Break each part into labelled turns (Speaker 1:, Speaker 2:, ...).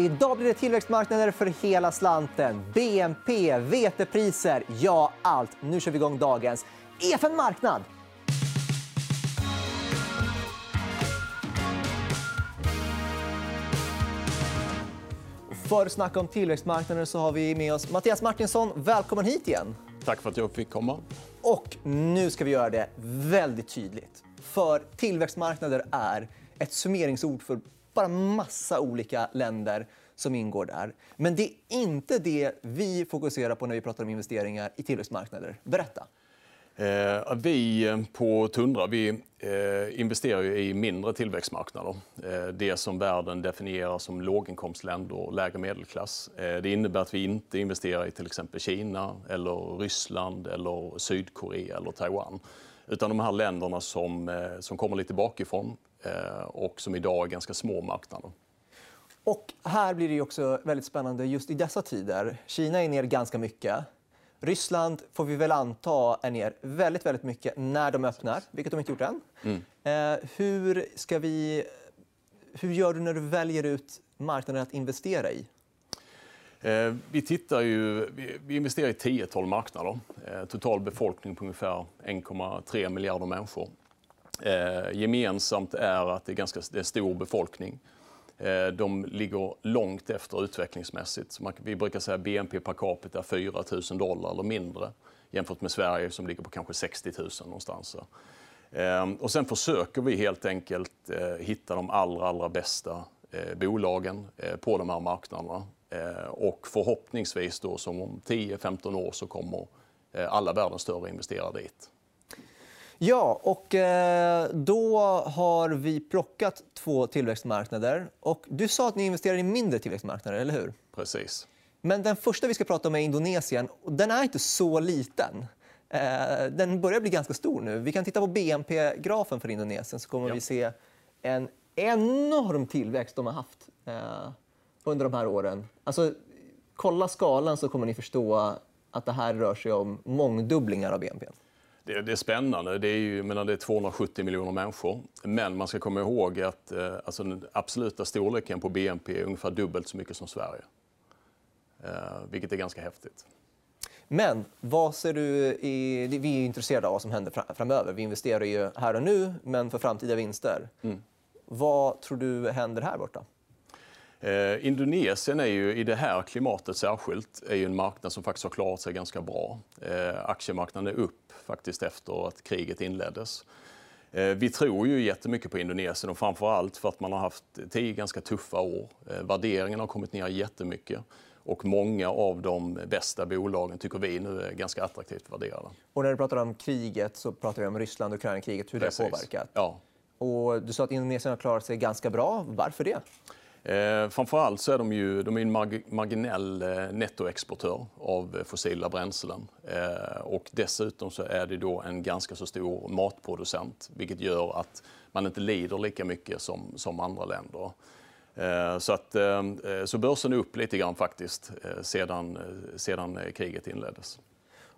Speaker 1: Idag blir det tillväxtmarknader för hela slanten. BNP, vetepriser, ja allt. Nu kör vi igång dagens EFN Marknad. För att snacka om tillväxtmarknader så har vi med oss Mattias Martinsson. Välkommen hit igen.
Speaker 2: Tack för att jag fick komma.
Speaker 1: Och nu ska vi göra det väldigt tydligt. För tillväxtmarknader är ett summeringsord för bara massa olika länder som ingår där. Men det är inte det vi fokuserar på när vi pratar om investeringar i tillväxtmarknader. Berätta.
Speaker 2: Eh, vi på Tundra vi, eh, investerar i mindre tillväxtmarknader. Eh, det som världen definierar som låginkomstländer och lägre medelklass. Eh, det innebär att vi inte investerar i till exempel Kina, eller Ryssland, eller Sydkorea eller Taiwan. Utan de här länderna som, eh, som kommer lite bakifrån och som idag är ganska små marknader.
Speaker 1: Och här blir det också väldigt spännande just i dessa tider. Kina är ner ganska mycket. Ryssland får vi väl anta är ner väldigt, väldigt mycket när de öppnar, vilket de inte gjort än. Mm. Eh, hur, ska vi, hur gör du när du väljer ut marknaden att investera i?
Speaker 2: Eh, vi, tittar ju, vi investerar i 10-12 marknader. Eh, total befolkning på ungefär 1,3 miljarder människor. Eh, gemensamt är att det är, ganska, det är stor befolkning. Eh, de ligger långt efter utvecklingsmässigt. vi brukar säga BNP per capita 4 000 dollar eller mindre jämfört med Sverige som ligger på kanske 60 000 någonstans. Eh, och sen försöker vi helt enkelt eh, hitta de allra, allra bästa eh, bolagen eh, på de här marknaderna. Eh, och förhoppningsvis då som om 10-15 år så kommer alla världens större investerare dit.
Speaker 1: Ja, och eh, då har vi plockat två tillväxtmarknader. Och du sa att ni investerar i mindre tillväxtmarknader, eller hur?
Speaker 2: Precis.
Speaker 1: Men den första vi ska prata om är Indonesien. Den är inte så liten. Eh, den börjar bli ganska stor nu. Vi kan titta på BNP-grafen för Indonesien så kommer ja. vi se en enorm tillväxt de har haft eh, under de här åren. Alltså, kolla skalan så kommer ni förstå att det här rör sig om mångdubblingar av BNP.
Speaker 2: Det, det, är spännande. Det är, ju, menar, det är 270 miljoner människor. Men man ska komma ihåg att eh, alltså den absoluta storleken på BNP är ungefär dubbelt så mycket som Sverige. Eh, vilket är ganska häftigt.
Speaker 1: Men vad ser du i... Vi är intresserade av vad som händer framöver. Vi investerar ju här och nu, men för framtida vinster. Mm. Vad tror du händer här borta?
Speaker 2: Eh, Indonesien är ju i det här klimatet särskilt är ju en marknad som faktiskt har klarat sig ganska bra. Eh, aktiemarknaden är upp faktiskt efter att kriget inleddes. Eh, vi tror ju jättemycket på Indonesien och framför allt för att man har haft tio ganska tuffa år. Eh, värderingen har kommit ner jättemycket och många av de bästa bolagen tycker vi nu är ganska attraktivt värderade.
Speaker 1: Och när du pratar om kriget så pratar vi om Ryssland och Ukraina-kriget, hur Precis. det har påverkat.
Speaker 2: Ja.
Speaker 1: Och du sa att Indonesien har klarat sig ganska bra. Varför det?
Speaker 2: Eh, framförallt så är de ju de är en marg marginell eh, nettoexportör av eh, fossila bränslen. Eh, och dessutom så är det då en ganska så stor matproducent vilket gör att man inte lider lika mycket som, som andra länder. Eh, så, att, eh, så börsen är upp lite grann faktiskt sedan, sedan kriget inleddes.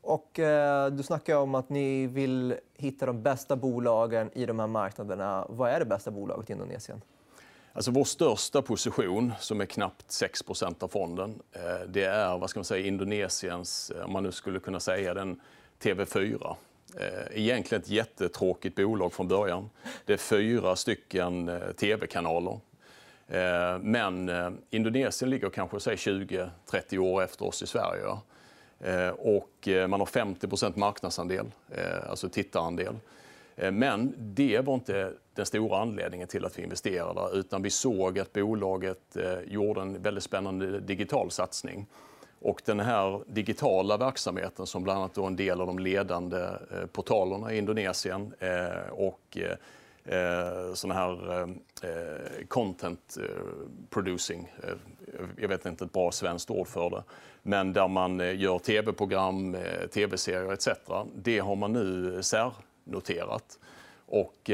Speaker 1: Och, eh, du snackar om att ni vill hitta de bästa bolagen i de här marknaderna. Vad är det bästa bolaget i Indonesien?
Speaker 2: Alltså vår största position, som är knappt 6% av fonden, eh, det är vad ska man säga, Indonesiens, eh, om man nu skulle kunna säga den, TV4. Eh, egentligen ett jättetråkigt bolag från början. Det är fyra stycken tv-kanaler. Men Indonesien ligger kanske 20-30 år efter oss i Sverige. Och man har 50% marknadsandel, alltså tittarandel. Men det var inte den stora anledningen till att vi investerade utan vi såg att bolaget eh, gjorde en väldigt spännande digital satsning. Och den här digitala verksamheten som bland annat är en del av de ledande eh, portalerna i Indonesien eh, och såna här content producing, jag vet inte ett bra svenskt ord för det, men där man gör tv-program, tv-serier etc. Det har man nu särnoterat. Och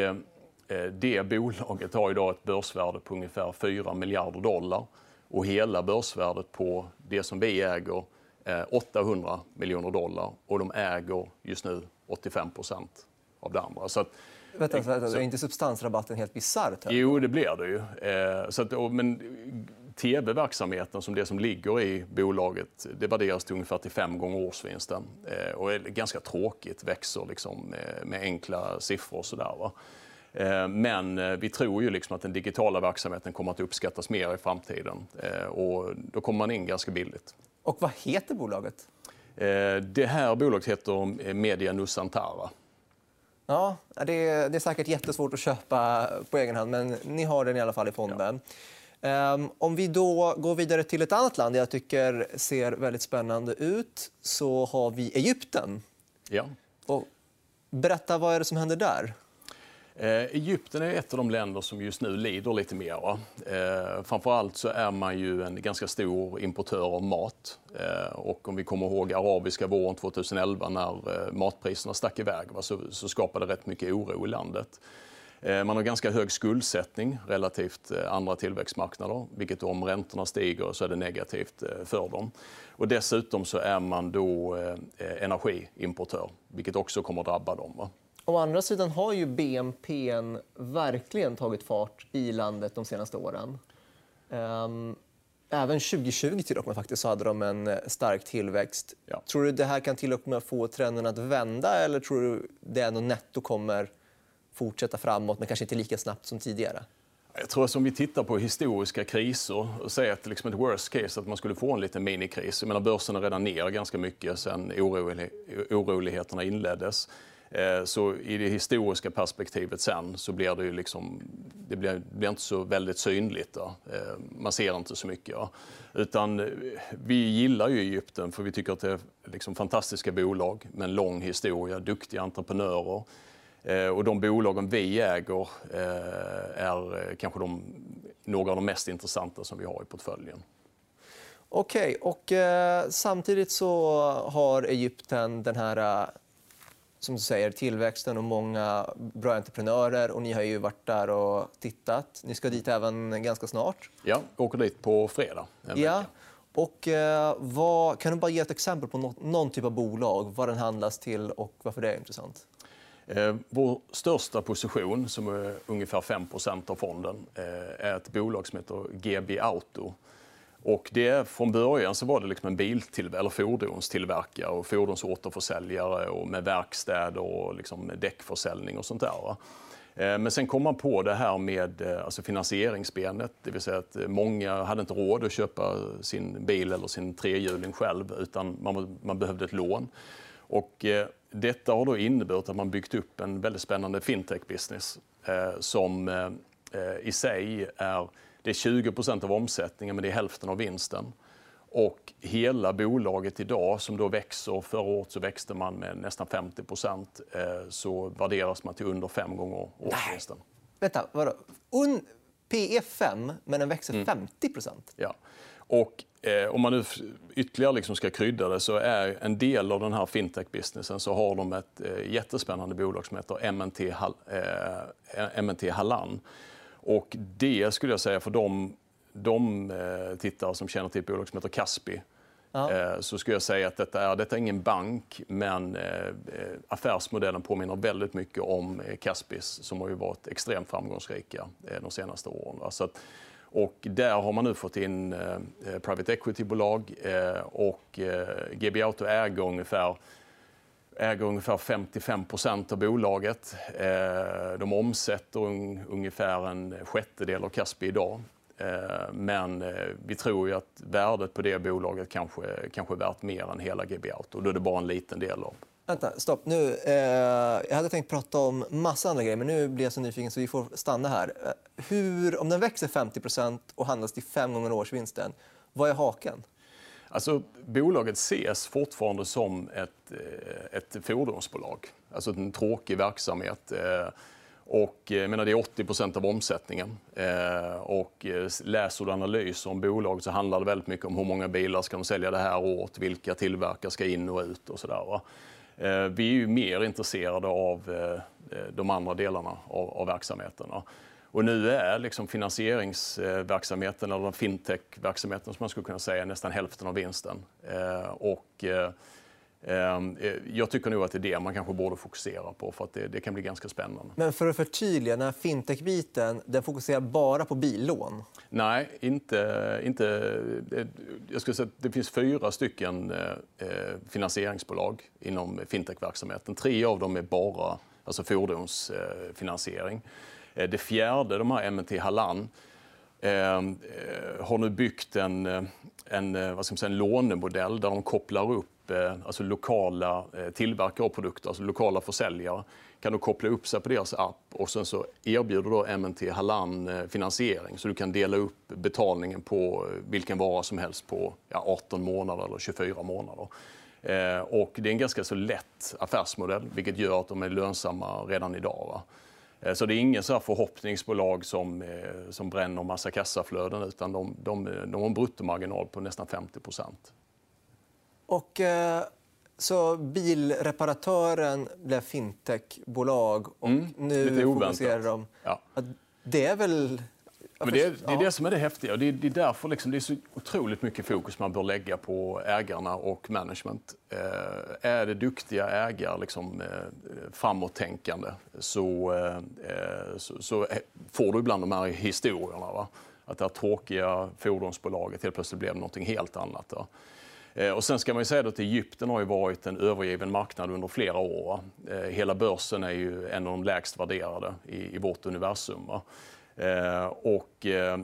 Speaker 2: det bolaget har idag ett börsvärde på ungefär 4 miljarder dollar och hela börsvärdet på det som vi äger är 800 miljoner dollar och de äger just nu 85 procent av det andra. Så att,
Speaker 1: vänta, vänta, är inte substansrabatten helt bisarr?
Speaker 2: Jo, det blir det ju. Eh, så att, men TV-verksamheten som det som ligger i bolaget, det värderas till ungefär till fem gånger årsvinsten. Eh, och är ganska tråkigt, växer liksom med, enkla siffror och sådär. Va? Eh, men eh, vi tror ju liksom att den digitala verksamheten kommer att uppskattas mer i framtiden. Eh, och då kommer man in ganska billigt.
Speaker 1: Och vad heter bolaget?
Speaker 2: Det här bolaget heter Media Nusantara.
Speaker 1: Ja, det är, det är säkert jättesvårt att köpa på egen hand, men ni har den i alla fall i fonden. Ja. Ehm, om vi då går vidare till ett annat land jag tycker ser väldigt spännande ut så har vi Egypten.
Speaker 2: Ja.
Speaker 1: Och berätta, vad är det som händer där?
Speaker 2: Eh, Egypten är ett av de länder som just nu lider lite mer. Eh, framförallt så är man ju en ganska stor importör av mat. Eh, och om vi kommer ihåg arabiska våren 2011 när eh, matpriserna stack iväg va, så, så skapade det rätt mycket oro i landet. Eh, man har ganska hög skuldsättning relativt eh, andra tillväxtmarknader, vilket om räntorna stiger så är det negativt eh, för dem. Och dessutom så är man då energiimportör, vilket också kommer att drabba dem. Va?
Speaker 1: Å andra sidan har ju BNP verkligen tagit fart i landet de senaste åren. Ehm, även 2020 till och med faktiskt så hade de en eh, stark tillväxt. Ja. Tror du det här kan till och med få trenden att vända eller tror du det ändå netto kommer fortsätta framåt men kanske inte lika snabbt som tidigare?
Speaker 2: Jag tror att om vi tittar på historiska kriser och säger att liksom ett worst case att man skulle få en liten minikris. Jag menar, börsen är redan ner ganska mycket sen oroligheterna inleddes. Eh, så i det historiska perspektivet sen så blir det ju liksom, det blir, blir inte så väldigt synligt. Då. Eh, man ser inte så mycket. Ja. Utan eh, vi gillar ju Egypten för vi tycker att det är liksom fantastiska bolag med en lång historia, duktiga entreprenörer. Och de bolagen vi äger är kanske de, några av de mest intressanta som vi har i portföljen.
Speaker 1: Okej, okay, och eh, samtidigt så har Egypten den här som du säger, tillväxten och många bra entreprenörer. Och ni har ju varit där och tittat. Ni ska dit även ganska snart.
Speaker 2: Ja, åker dit på fredag.
Speaker 1: Ja. Och, eh, vad, kan du bara ge ett exempel på något, någon typ av bolag, vad den handlas till och varför det är intressant?
Speaker 2: Eh, vår största position, som är ungefär 5% av fonden, eh, är ett bolag som heter GB Auto och det, från början så var det liksom en biltill, eller fordonstillverkare och fordonsåterförsäljare och med verkstäder och liksom däckförsäljning och sånt där. Eh, men sen kom man på det här med eh, alltså finansieringsbenet, det vill säga att eh, många hade inte råd att köpa sin bil eller sin trehjuling själv utan man, man behövde ett lån. Och eh, detta har då inneburit att man byggt upp en väldigt spännande fintech-business som i sig är det är 20% av omsättningen, men det är hälften av vinsten. Och hela bolaget idag, som då växer, förra året så växte man med nästan 50 eh, så värderas man till under fem gånger årsvinsten.
Speaker 1: Vänta, vadå? Un PE 5, men den växer mm. 50
Speaker 2: Ja. Och eh, om man nu ytterligare liksom ska krydda det så är en del av den här fintech-businessen så har de ett eh, jättespännande bolag som heter MNT, Hall, eh, MNT Hallan och det skulle jag säga för de, de eh, tittare som känner till ett bolag som heter Kaspi ja. Eh, så skulle jag säga att detta är, detta är ingen bank, men eh, affärsmodellen påminner väldigt mycket om Kaspis som har ju varit extremt framgångsrika de senaste åren. Så att, och där har man nu fått in private equity-bolag och GB Auto äger ungefär äger ungefär 55 procent av bolaget. Eh, de omsätter ungefär en sjättedel av Kaspi idag. Eh, men eh, vi tror ju att värdet på det bolaget kanske, kanske är värt mer än hela GB Auto. Då är det bara en liten del av.
Speaker 1: Vänta, stopp. Nu, eh, jag hade tänkt prata om massa andra grejer, men nu blir jag så nyfiken så vi får stanna här. Hur, om den växer 50% och handlas till fem gånger årsvinsten, vad är haken?
Speaker 2: Alltså, bolaget ses fortfarande som ett, eh, ett fordonsbolag. Alltså en tråkig verksamhet. Eh, och, eh, jag menar, det är 80% av omsättningen. Och läser du analyser om bolaget så handlar det väldigt mycket om hur många bilar ska de sälja det här året, vilka tillverkare ska in och ut och sådär. Vi är ju mer intresserade av de andra delarna av, verksamheten. Och nu är liksom finansieringsverksamheten, eller fintech-verksamheten som man skulle kunna säga, nästan hälften av vinsten. Eh, och eh, eh, jag tycker nog att det är det man kanske borde fokusera på för att det, det kan bli ganska spännande.
Speaker 1: Men för att förtydliga, den här fintech-biten den fokuserar bara på billån?
Speaker 2: Nej, inte... inte jag skulle säga att det finns fyra stycken finansieringsbolag inom fintech-verksamheten. Tre av dem är bara alltså fordonsfinansiering. Eh, det fjärde, de här MNT Halland, eh, eh, har nu byggt en, en, vad ska man säga, en lånemodell där de kopplar upp alltså lokala tillverkare av produkter, alltså lokala försäljare, kan du koppla upp sig på deras app och sen så erbjuder då MNT Halland finansiering så du kan dela upp betalningen på vilken vara som helst på 18 månader eller 24 månader. Och det är en ganska så lätt affärsmodell vilket gör att de är lönsamma redan idag. Va? Så det är ingen så förhoppningsbolag som, som bränner massa kassaflöden utan de, de, de har en bruttomarginal på nästan 50%
Speaker 1: och, eh, så bilreparatören blev fintechbolag och mm, nu fokuserar de... Ja. Det är väl...
Speaker 2: Men det, är, det är det som är det häftiga. Det är, det är därför liksom, det är så otroligt mycket fokus man bör lägga på ägarna och management. Eh, är det duktiga ägare, liksom, eh, framåttänkande, så, eh, så, så, får du ibland de här historierna. Va? Att det här tråkiga fordonsbolaget helt plötsligt blev något helt annat. Då. Eh, och sen ska man ju säga att Egypten har varit en övergiven marknad under flera år. Eh, hela börsen är ju en av de lägst värderade i, i vårt universum. Eh, och eh,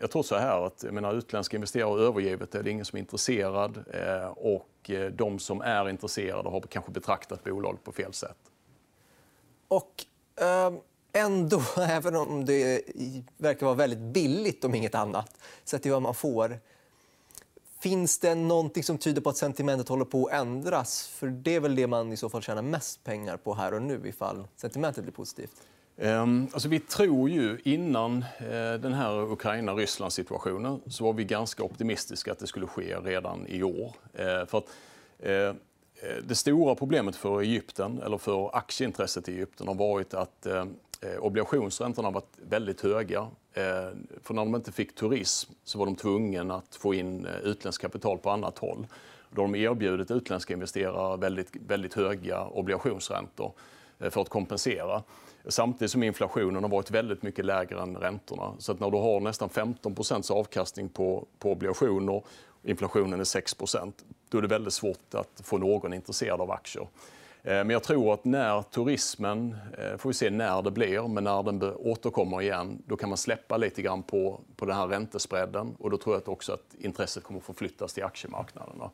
Speaker 2: jag tror så här att jag menar, utländska investerare har övergivet det, det är ingen som är intresserad. Eh, och eh, de som är intresserade har kanske betraktat bolaget på fel sätt.
Speaker 1: Och eh, ändå, även om det verkar vara väldigt billigt om inget annat, sett till vad man får Finns det någonting som tyder på att sentimentet håller på att ändras? För Det är väl det man i så fall tjänar mest pengar på här och nu ifall sentimentet blir positivt.
Speaker 2: Ehm, alltså vi tror ju innan eh, den här Ukraina-Ryssland-situationen så var vi ganska optimistiska att det skulle ske redan i år. Eh, för att, eh, det stora problemet för Egypten, eller för aktieintresset i Egypten har varit att obligationsräntorna har varit väldigt höga. För när de inte fick turism så var de tvungna att få in utländskt kapital på annat håll. Då har de erbjudit utländska investerare väldigt, väldigt höga obligationsräntor för att kompensera. Samtidigt som inflationen har varit väldigt mycket lägre än räntorna. Så att när du har nästan 15% avkastning på, på obligationer och inflationen är 6% då är det väldigt svårt att få någon intresserad av aktier. Eh, men jag tror att när turismen, eh, får vi se när det blir, men när den återkommer igen, då kan man släppa lite grann på, på den här räntespreaden och då tror jag också att intresset kommer att förflyttas till aktiemarknaderna.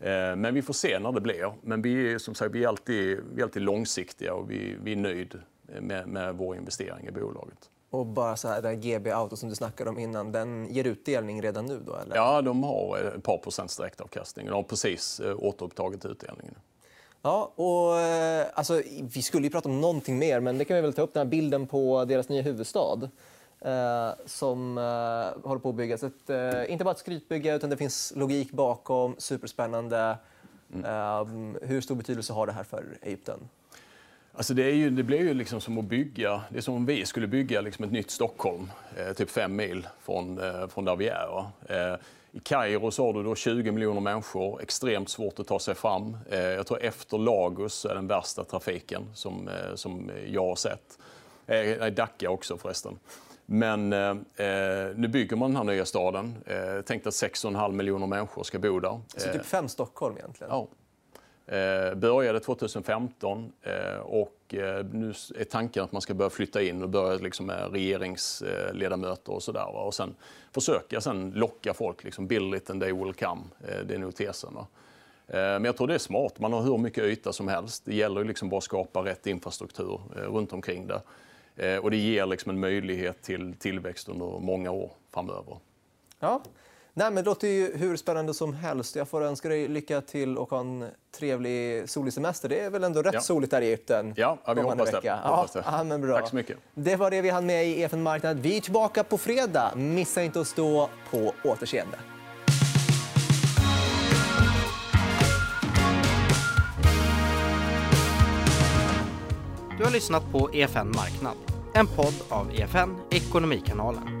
Speaker 2: Eh, men vi får se när det blir. Men vi är, som sagt, vi är, alltid, vi är alltid långsiktiga och vi, vi är nöjda med, med vår investering i bolaget.
Speaker 1: Och bara så här, den GB Auto som du snackade om innan, den ger utdelning redan nu? Då, eller?
Speaker 2: Ja, de har ett par procents direktavkastning. De har precis återupptagit utdelningen.
Speaker 1: Ja, och, eh, alltså, vi skulle ju prata om någonting mer, men det kan vi väl ta upp den här bilden på deras nya huvudstad eh, som eh, håller på att byggas. Ett, eh, inte bara ett skrytbygge, utan det finns logik bakom. Superspännande. Mm. Eh, hur stor betydelse har det här för Egypten?
Speaker 2: Alltså det, är ju, det blir ju liksom som att bygga, det är som om vi skulle bygga liksom ett nytt Stockholm, eh, typ fem mil från, från där vi är. I Kairo så har du då 20 miljoner människor, extremt svårt att ta sig fram. Eh, jag tror efter Lagos är den värsta trafiken som, eh, som jag har sett. Eh, Dhaka också förresten. Men eh, nu bygger man den här nya staden. Eh, tänkt att 6,5 miljoner människor ska bo där.
Speaker 1: Så typ fem Stockholm egentligen?
Speaker 2: Ja. Eh, började 2015 eh, och eh, nu är tanken att man ska börja flytta in och börja liksom med regeringsledamöter och sådär. Och sen försöka sen locka folk, liksom build it and they will come. Eh, det är nog tesen. Va? Eh, men jag tror det är smart. Man har hur mycket yta som helst. Det gäller liksom bara att skapa rätt infrastruktur eh, runt omkring det. Och det ger liksom en möjlighet till tillväxt under många år framöver.
Speaker 1: Ja. Nej, men det låter ju hur spännande som helst. Jag får önska dig lycka till och ha en trevlig solig semester. Det är väl ändå rätt ja. soligt där i Egypten?
Speaker 2: Ja, ja vi hoppas det. hoppas
Speaker 1: det. Ja, men bra.
Speaker 2: Tack så mycket.
Speaker 1: Det var det vi hann med i EFN Marknad. Vi är tillbaka på fredag. Missa inte att stå på återseende.
Speaker 3: Du har lyssnat på EFN Marknad, en podd av EFN Ekonomikanalen.